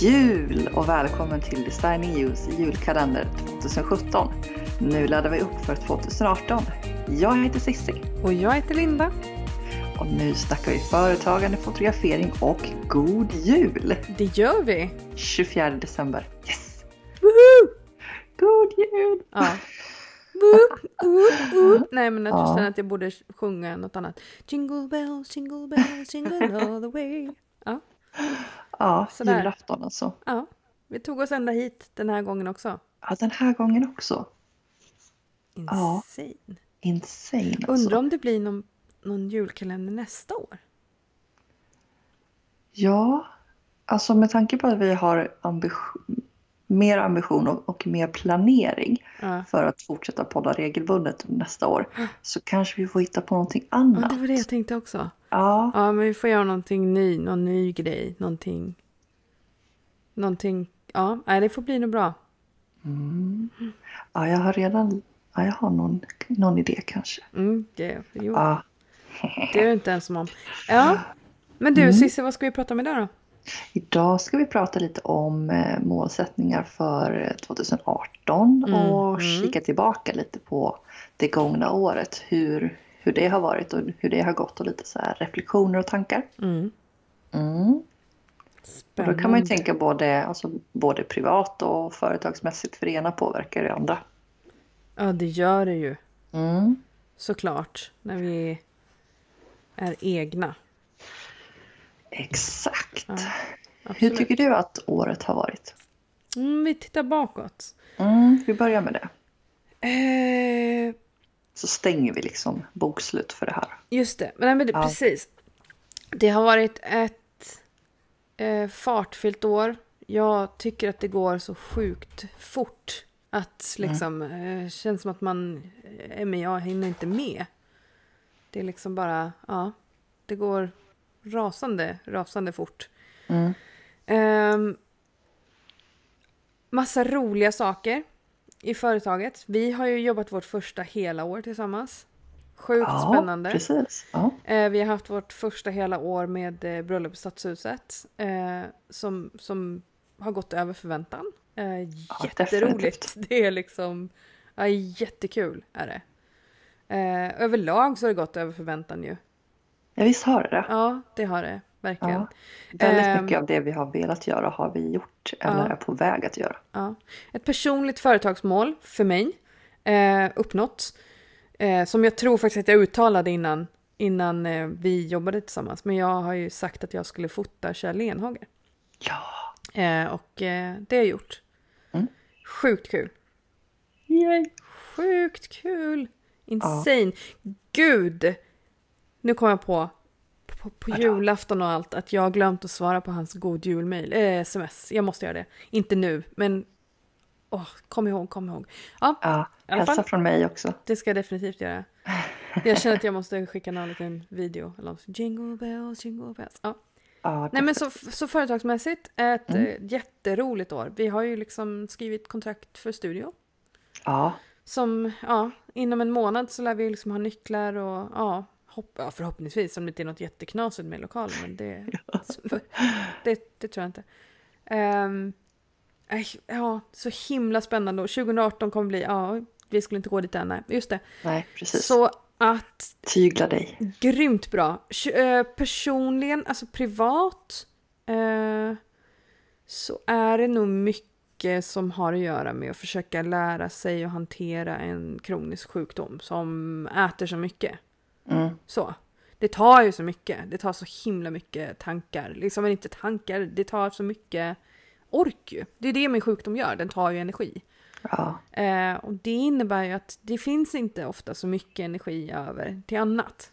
Jul och välkommen till Design EUs julkalender 2017. Nu laddar vi upp för 2018. Jag heter Cissi Och jag heter Linda. och nu snackar vi företagande, fotografering och god jul! Det gör vi! 24 december. Yes! Woohoo! God jul! Ja. Woop, woop, woop. Nej men att jag Ja. känner att jag borde sjunga något annat. Jingle bells, jingle bells, jingle all the way. Ja, Ja, Sådär. julafton alltså. ja. Vi tog oss ända hit den här gången också. Ja, den här gången också. Ja. Insane. Insane alltså. Undrar om det blir någon, någon julkalender nästa år? Ja, alltså med tanke på att vi har ambition, mer ambition och, och mer planering Ja. för att fortsätta podda regelbundet nästa år så kanske vi får hitta på någonting ja, annat. det var det jag tänkte också. Ja, Ja, men vi får göra någonting ny, någon ny grej, någonting. Någonting, ja, nej, det får bli något bra. ja jag har redan ja, jag har någon, någon idé kanske. Mm, det, jo, Ja. det är du inte ens om. Ja, men du Cissi, vad ska vi prata om idag då? Idag ska vi prata lite om eh, målsättningar för eh, 2018 och kika tillbaka lite på det gångna året. Hur, hur det har varit och hur det har gått och lite så här reflektioner och tankar. Mm. Mm. Och då kan man ju tänka både, alltså, både privat och företagsmässigt för det ena påverkar det andra. Ja, det gör det ju. Mm. Såklart. När vi är egna. Exakt. Hur Absolut. tycker du att året har varit? Mm, vi tittar bakåt. Mm, vi börjar med det. Eh, Så stänger vi liksom bokslut för det här. just det, men, nej, men det, Ja. precis. Det har varit ett eh, fartfyllt år. Jag tycker att det går så sjukt fort. Att liksom, eh, känns som att man, eh, men jag hinner inte med. Det är liksom bara, ja, det går rasande, rasande fort. Mm. Ehm, massa roliga saker i företaget. Vi har ju jobbat vårt första hela år tillsammans. Sjukt Ja, spännande. precis. Ja. Eh, vi har haft vårt första hela år med eh, bröllop i Stadshuset. Eh, som, som har gått över förväntan. Eh, jätteroligt. definitivt. Det är liksom ja, jättekul är det. Eh, överlag så har det gått över förväntan ju. ja, visst har det det. Ja, det har det verkligen. Ja. Väldigt Ehm. mycket av det vi har velat göra har vi gjort eller Ja. är på väg att göra. Ja. Ett personligt företagsmål för mig eh, uppnått. Eh, som jag tror faktiskt att jag uttalade innan, innan eh, vi jobbade tillsammans. Men jag har ju sagt att jag skulle fota Kjell Lenhager. Ja. Eh, och eh, det har jag gjort. Mm. Sjukt kul. Yay. Sjukt kul! Insane. Gud! Nu kom jag på, på, på julafton och allt, att jag har glömt att svara på hans god jul-mail. Eh, sms. Jag måste göra det. Inte nu, men... Åh, kom ihåg, kom ihåg. Ja, Ja, hälsa från mig också. det ska jag definitivt göra. Jag känner att jag måste skicka någon liten video. Eller något. Jingle bells, jingle bells. Ja. Ja, Nej men så, så företagsmässigt, ett Mm. eh, jätteroligt år. Vi har ju liksom skrivit kontrakt för studio. ja, Som, ja, inom en månad så lär vi liksom ha nycklar och ja, hopp, ja förhoppningsvis om det inte är något jätteknasigt med lokalen. Men det, det, det tror jag inte. Nej, ja, så himla spännande. Och 2018 kommer bli, ja, vi skulle inte gå dit än, nej. Just det. nej precis. Så att Tygla dig. Grymt bra. Eh, personligen, alltså privat, eh, så är det nog mycket som har att göra med att försöka lära sig att hantera en kronisk sjukdom som äter så mycket. Mm. Så. Det tar ju så mycket. Det tar så himla mycket tankar. Liksom men inte tankar, det tar så mycket ork ju. Det är det min sjukdom gör, den tar ju energi. Ja, Eh, och det innebär ju att det finns inte ofta så mycket energi över till annat.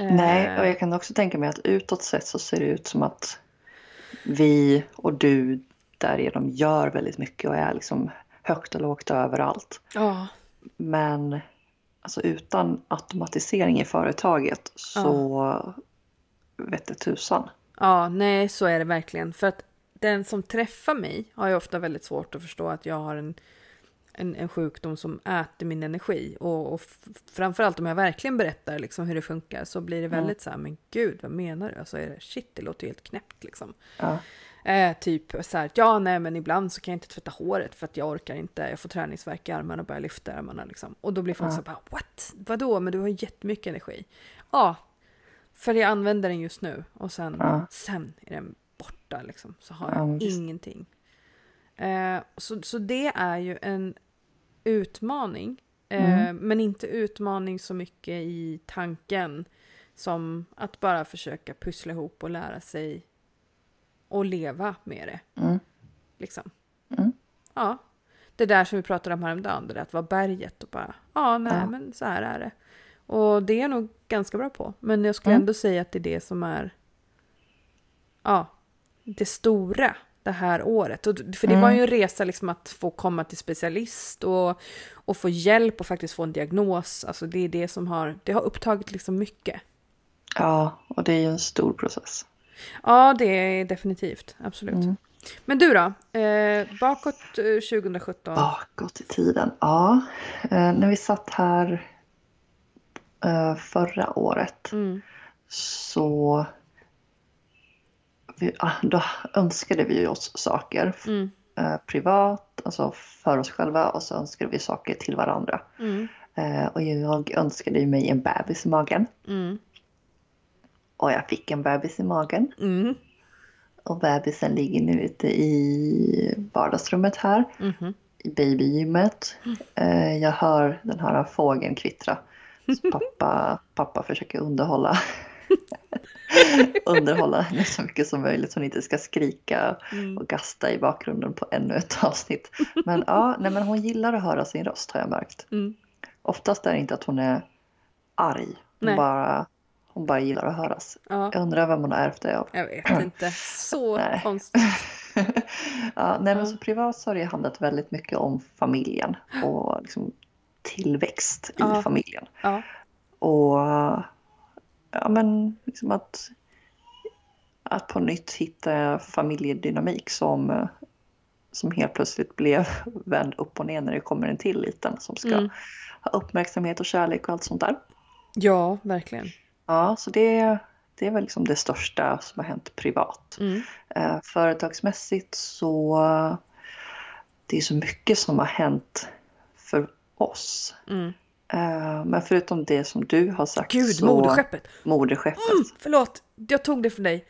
Eh, nej, och jag kan också tänka mig att utåt sett så ser det ut som att vi och du därigenom gör väldigt mycket och är liksom högt och lågt överallt. Ja, Men alltså utan automatisering i företaget så vet det tusan. ja, nej så är det verkligen. För att den som träffar mig har ju ofta väldigt svårt att förstå att jag har en, en, en sjukdom som äter min energi. Och, och framförallt om jag verkligen berättar liksom hur det funkar så blir det väldigt så här, men gud vad menar du? Alltså är det, shit det låter ju helt knäppt liksom. Ja. Eh, typ så här, ja nej men ibland så kan jag inte tvätta håret för att jag orkar inte, jag får träningsvärk i armarna och börjar lyfta armarna liksom. Och då blir folk Ja. så här, bara, what? Vadå? Men du har jättemycket energi. Ja, för jag använder den just nu och sen, Ja. sen är den borta liksom. Så har Ja, jag visst. ingenting. Eh, så, så det är ju en utmaning. Eh, Mm. Men inte utmaning så mycket i tanken som att bara försöka pussla ihop och lära sig och leva med det. Mm. Liksom. Mm. Ja. Det där som vi pratade om häromdagen, det där att vara berget och bara, ja nej Ja. men så här är det. Och det är jag nog ganska bra på. Men jag skulle Mm. ändå säga att det är det som är, ja, det stora det här året. Och, för det var Mm. ju en resa liksom att få komma till specialist och, och få hjälp och faktiskt få en diagnos. Alltså det är det som har, det har upptagit liksom mycket. Ja, och det är ju en stor process. Ja, det är definitivt. Absolut. Mm. Men du då? Eh, bakåt eh, 2017? Bakåt i tiden, ja. Eh, när vi satt här eh, förra året Mm. så vi, ah, då önskade vi oss saker Mm. eh, privat, alltså för oss själva och så önskade vi saker till varandra. Mm. Eh, och jag önskade mig en bebis i magen Mm. Och jag fick en bebis i magen. Mm. Och bebisen ligger nu ute i vardagsrummet här, Mhm. i babygymmet. Eh, jag hör den här fågeln kvittra. Så pappa, pappa försöker underhålla, underhålla henne så mycket som möjligt så hon inte ska skrika Mm. och gasta i bakgrunden på ännu ett avsnitt. Men ja, nej, men hon gillar att höra sin röst har jag märkt. Mm. Oftast är det inte att hon är arg. Hon, Nej. bara, hon bara gillar att höras. Ja, Jag undrar vem hon har ärvt det av. jag vet inte. Så Nej. konstigt. ja, nej, men så privat så har det handlat väldigt mycket om familjen och liksom tillväxt i familjen. Och ja, men liksom att, att på nytt hitta familjedynamik som, som helt plötsligt blev vänd upp och ner när det kommer en till liten som ska Mm. ha uppmärksamhet och kärlek och allt sånt där. ja, verkligen. Ja, så det, det är väl liksom det största som har hänt privat. Mm. Eh, företagsmässigt så det är så mycket som har hänt för oss. Mm. Eh, men förutom det som du har sagt Gud, så... moderskeppet! Moderskeppet. Mm, förlåt, jag tog det från dig.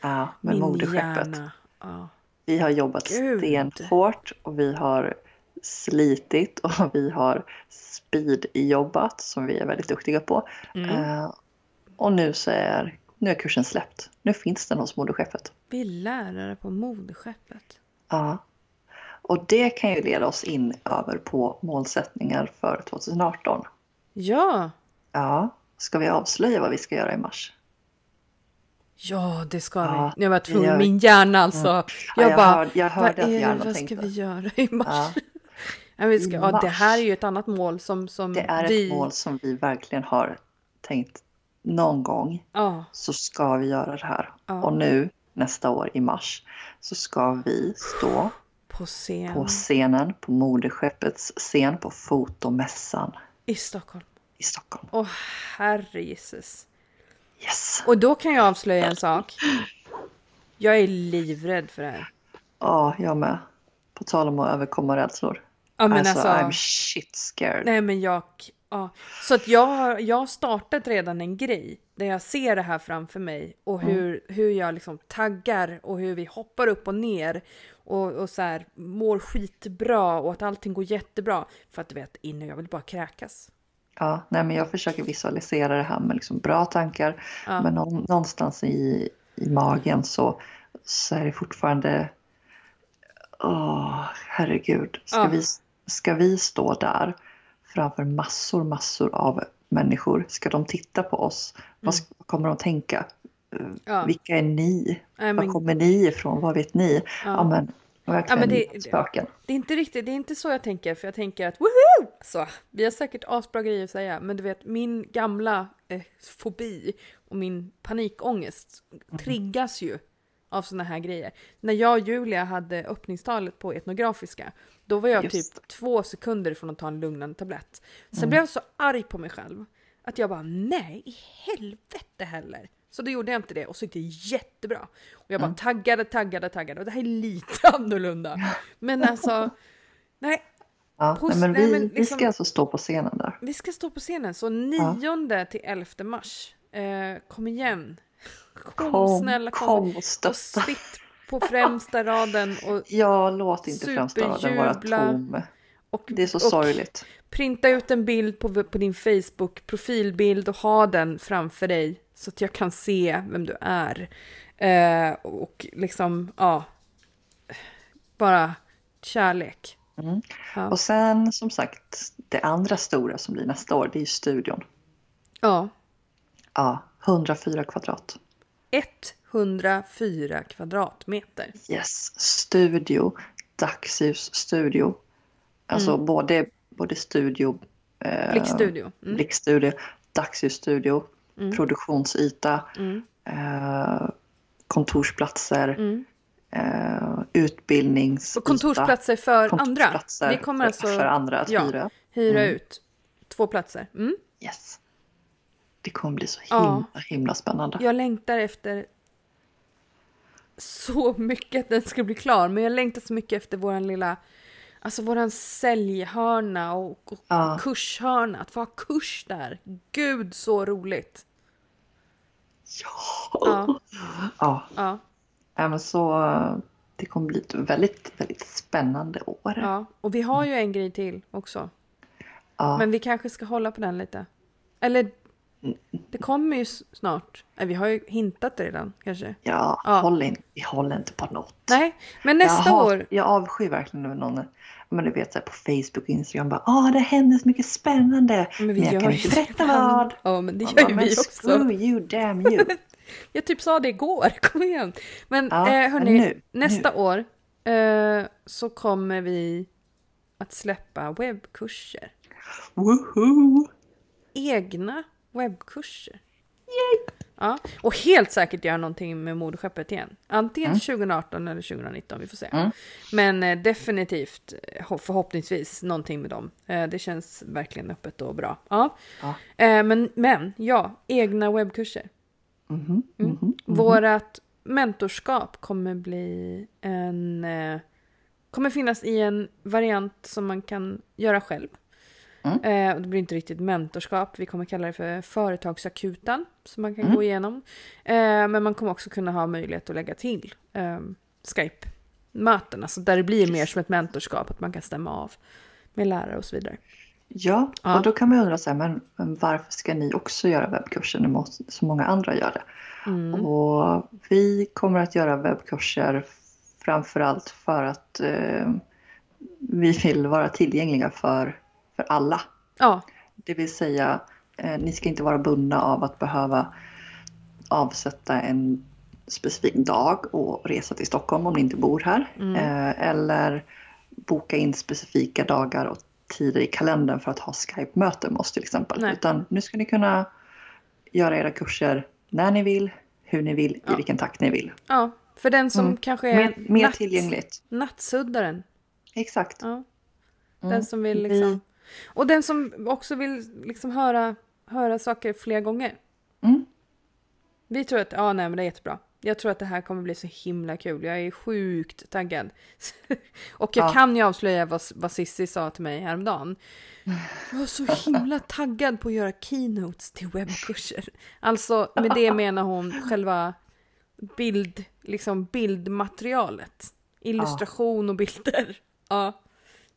Ja, men moderskeppet. Ja. Vi har jobbat Gud. stenhårt och vi har slitit och vi har speed-jobbat som vi är väldigt duktiga på. Mm. Eh, och nu så är, nu är kursen släppt. Nu finns den hos moderskeppet. Vi är lärare på moderskeppet. Ja. Och det kan ju leda oss in över på målsättningar för 2018. Ja, Ja, ska vi avslöja vad vi ska göra i mars? ja det ska Ja, vi. Jag var tvungen, gör- min hjärna alltså. Ja, Jag, jag bara, hör- jag vad, hörde att är, vad ska vi göra i mars? Ja, vi ska, ja, det här är ju ett annat mål som, som det är vi... ett mål som vi verkligen har tänkt någon gång Ja, så ska vi göra det här. Ja. Och nu nästa år i mars så ska vi stå på scen på scenen på moderskeppets scen på fotomässan i Stockholm. i Stockholm. Åh herre Jesus. Yes! Och då kan jag avslöja en sak. Jag är livrädd för det här. Ja, jag med. På tal om att överkomma rädslor. Ja men alltså, alltså, I'm shit scared. nej men jag, ja. Så att jag har, jag har startat redan en grej där jag ser det här framför mig och Mm. hur, hur jag liksom taggar och hur vi hoppar upp och ner och, och så här mår skitbra och att allting går jättebra. För att du vet, innan jag vill bara kräkas. Ja, nej, men jag försöker visualisera det här med liksom bra tankar. Ja. Men nå- någonstans i, i magen så, så är det fortfarande... Åh, herregud. Ska, Ja. vi, ska vi stå där framför massor, massor av människor? Ska de titta på oss? Vad, ska, vad kommer de tänka? Eh, Mm. Ja. Vilka är ni? Nej, Var men, kommer ni ifrån? Vad vet ni? Ja, men verkligen Ja, men det- spöken. Det är inte riktigt, det är inte så jag tänker, för jag tänker att woho! Så, vi har säkert asbra grejer att säga, men du vet min gamla eh, fobi och min panikångest triggas ju av såna här grejer. När jag och Julia hade öppningstalet på etnografiska, då var jag Just typ två sekunder från att ta en lugnande tablett. Sen blev jag så arg på mig själv att jag bara nej i helvete heller Så då gjorde jag inte det och så gick det jättebra. Och jag bara Mm. taggade, taggade, taggade. Och det här är lite annorlunda. Men alltså, nej. Ja, nej, men nej, vi, men vi liksom- ska alltså stå på scenen där. Vi ska stå på scenen, så 9 till 11 mars. Eh, kom igen. Kom, Kom, snälla kom. kom och Och sitt på främsta raden och, Ja, låt inte främsta raden vara tom. och, Det är så och sorgligt. printa ut en bild på, på din Facebook profilbild och ha den framför dig så att jag kan se vem du är. Eh, och liksom, ja. Bara kärlek. Mm. Ja. Och sen som sagt, det andra stora som blir nästa år, det är ju studion. ja. Ja, 104 kvadrat. 104 kvadratmeter. Yes, studio, dagsljusstudio. Alltså Mm. både, både studio, eh, Blickstudio. Mm. blickstudio, dagsljusstudio, Mm. produktionsyta, Mm. eh, kontorsplatser, eh, utbildningsyta. Och kontorsplatser för andra. kontorsplatser Vi kommer för, alltså för andra att ja. hyra. hyra Mm. ut två platser. Mm. Yes. Det kommer bli så Ja. himla, himla spännande. Jag längtar efter så mycket att den ska bli klar. Men jag längtar så mycket efter våran lilla, alltså våran säljhörna och, och Ja. kurshörna. Att få ha kurs där. Gud så roligt. Ja. Ja. ja. Ja, Ja, men så det kommer bli ett väldigt, väldigt spännande år. ja. Och vi har ju en grej till också. Ja. Men vi kanske ska hålla på den lite. Eller det kommer ju snart. Nej, vi har ju hintat redan kanske. ja, Ja. Håll in, vi håller inte på något. Nej, men nästa jag, år. Jag avskyr verkligen när någon, men du vet så här, på Facebook och Instagram bara ah det händer så mycket spännande. Men Men, jag kan inte berätta vad. Ja, men det gör bara, ju vi också. Screw you, damn you. Jag typ sa det igår, kom igen. Men Ja, eh, hörni, nu, nästa år eh, så kommer vi att släppa webbkurser. Woohoo! Egna webbkurser. Ja, och helt säkert göra någonting med moderskeppet igen. Antingen 2018 eller 2019, vi får se. Mm. Men eh, definitivt, eh, förhoppningsvis, någonting med dem. Eh, det känns verkligen öppet och bra. Ja. Ja. Eh, men, men, ja, egna webbkurser. Mhm, Mm. mhm. Vårat mentorskap kommer bli en... Eh, kommer finnas i en variant som man kan göra själv. Mm. Eh, och det blir inte riktigt mentorskap, vi kommer kalla det för företagsakuten som man kan Mm. gå igenom. Eh, men man kommer också kunna ha möjlighet att lägga till eh, Skype-möten, alltså där det blir mer som ett mentorskap, att man kan stämma av med lärare och så vidare. Ja, Ja. och då kan man undra så här, men, men varför ska ni också göra webbkurser när så många andra gör det? Mm. Och vi kommer att göra webbkurser framförallt för att eh, vi vill vara tillgängliga för, för alla. Ja, Det vill säga, eh, ni ska inte vara bundna av att behöva avsätta en specifik dag och resa till Stockholm om ni inte bor här. Mm. Eh, eller boka in specifika dagar och tider i kalendern för att ha Skype-möten med oss till exempel. Nej. Utan nu ska ni kunna göra era kurser när ni vill, hur ni vill, Ja. i vilken takt ni vill. ja, för den som Mm. kanske är Mer, mer natt, tillgängligt. nattsuddaren. Exakt. Ja. Mm. Den som vill Vi- liksom... Och den som också vill liksom höra, höra saker flera gånger. Mm. Vi tror att, ja nej men det är jättebra. Jag tror att det här kommer bli så himla kul. Jag är sjukt taggad. och jag Ja. kan ju avslöja vad, vad Sissi sa till mig häromdagen. Jag var så himla taggad på att göra keynotes till webbkurser. Alltså med det menar hon själva bild, liksom bildmaterialet. Illustration och bilder. Ja,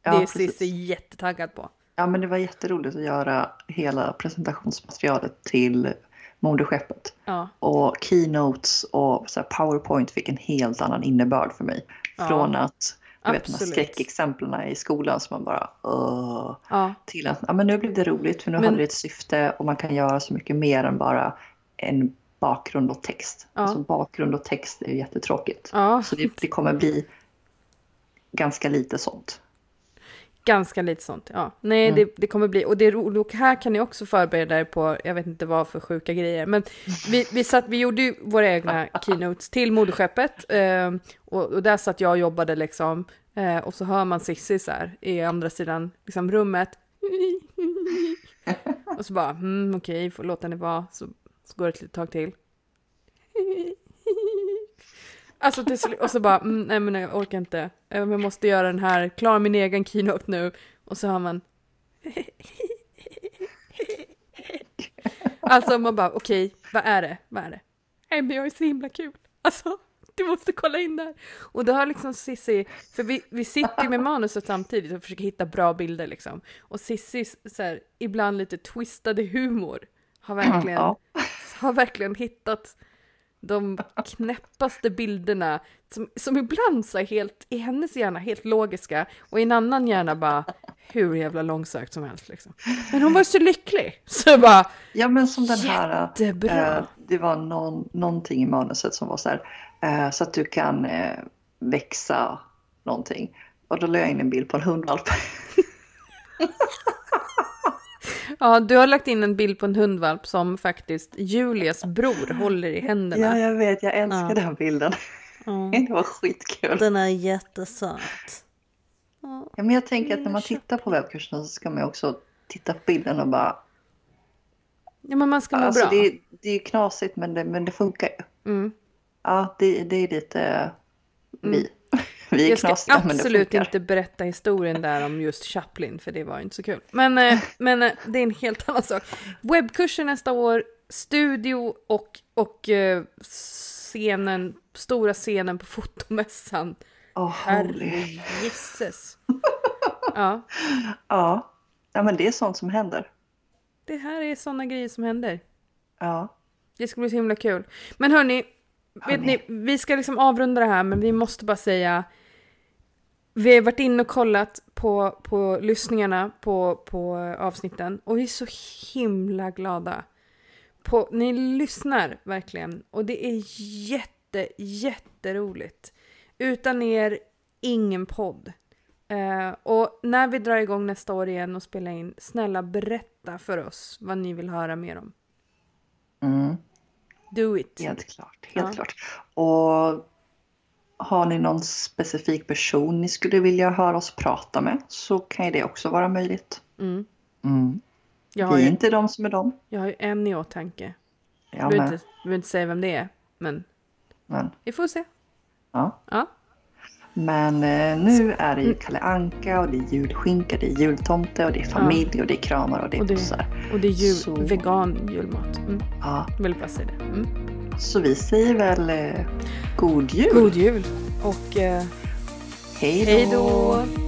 det Ja, är precis. Cissi jättetaggad på. Ja, men det var jätteroligt att göra hela presentationsmaterialet till moderskeppet. Ja, Och keynotes och så powerpoint fick en helt annan innebörd för mig. Ja, Från att, du vet de här skräckexemplen i skolan som man bara Åh, ja, till att ja, men nu blev det roligt för nu Men- hade det ett syfte och man kan göra så mycket mer än bara en bakgrund och text. Ja. Alltså bakgrund och text är ju jättetråkigt. ja. Så det, det kommer bli ganska lite sånt. Ganska lite sånt, ja. Nej, Mm. det, det kommer bli, och det är roligt, och här kan ni också förbereda er på, jag vet inte vad för sjuka grejer, men vi, vi, satt, vi gjorde ju våra egna keynotes till moderskeppet, eh, och, och där satt jag och jobbade liksom, eh, och så hör man Cissi så här i andra sidan liksom, rummet. och så bara, mm, okej, får låta henne vara, så, så går det ett litet tag till. Alltså till slut, och så bara, mm, nej men jag orkar inte. Jag måste göra den här, klara min egen keynote nu. Och så har man... Alltså man bara, okej, vad är det? Vad är det? Nej men jag är så himla kul. Alltså, du måste kolla in där. Och då har liksom Sissi, för vi, vi sitter ju med manuset samtidigt och försöker hitta bra bilder liksom. Och Sissi, så här, ibland lite twistade humor, har verkligen, har verkligen hittat de knäppaste bilderna som, som ibland så är helt, i hennes hjärna helt logiska och i en annan hjärna bara hur jävla långsökt som helst liksom. Men hon var så lycklig! Så bara, Ja men som den här, Jättebra. eh, det var någon, någonting i manuset som var så här, eh, så att du kan eh, växa någonting. Och då la jag in en bild på en hundvalp. ja du har lagt in en bild på en hundvalp som faktiskt Julias bror håller i händerna. Ja jag vet, jag älskar Ja. den bilden. Ja. Det var skitkul. Den är jättesöt. Ja, men jag tänker att när man tittar på webbkursen så ska man också titta på bilden och bara, Ja men man ska må alltså bra. det, är- det är knasigt men det, men det funkar ju. Mm. Ja, det, det är lite vi. Vi är Jag ska absolut inte berätta historien där om just Chaplin, för det var inte så kul. Men, eh, men eh, det är en helt annan sak. Webbkurser nästa år, studio och, och eh, scenen, stora scenen på fotomässan. Åh, holy. Herregisses. Ja, Ja. ja, men det är sånt som händer. det här är sådana grejer som händer. Ja. Det ska bli så himla kul. Men hörni, vet Hörni. ni, vi ska liksom avrunda det här, men vi måste bara säga vi har varit inne och kollat på, på lyssningarna på, på avsnitten och vi är så himla glada. På, ni lyssnar verkligen och det är jätte, jätteroligt. Utan er, ingen podd. Eh, och när vi drar igång nästa år igen och spelar in, snälla berätta för oss vad ni vill höra mer om. Mm. Do it. Helt klart, helt Ja. klart. Och har ni någon specifik person ni skulle vilja höra oss prata med så kan ju det också vara möjligt. Mm. Mm. Jag, har Vi är ju, inte de som är de. jag har ju en i åtanke. Jag Jag med. inte, behöver inte säga vem det är, men Men, vi får se. ja. Ja. Men eh, nu är det ju Kalle Anka och det är julskinka, det är jultomte och det är familj och det är kramar och det är Och det- pussar. Och det är jul, Så- vegan julmat. Mm. Ja, vill bara säga det. Mm. Så vi säger väl eh, god jul. God jul och eh, Hej hej då!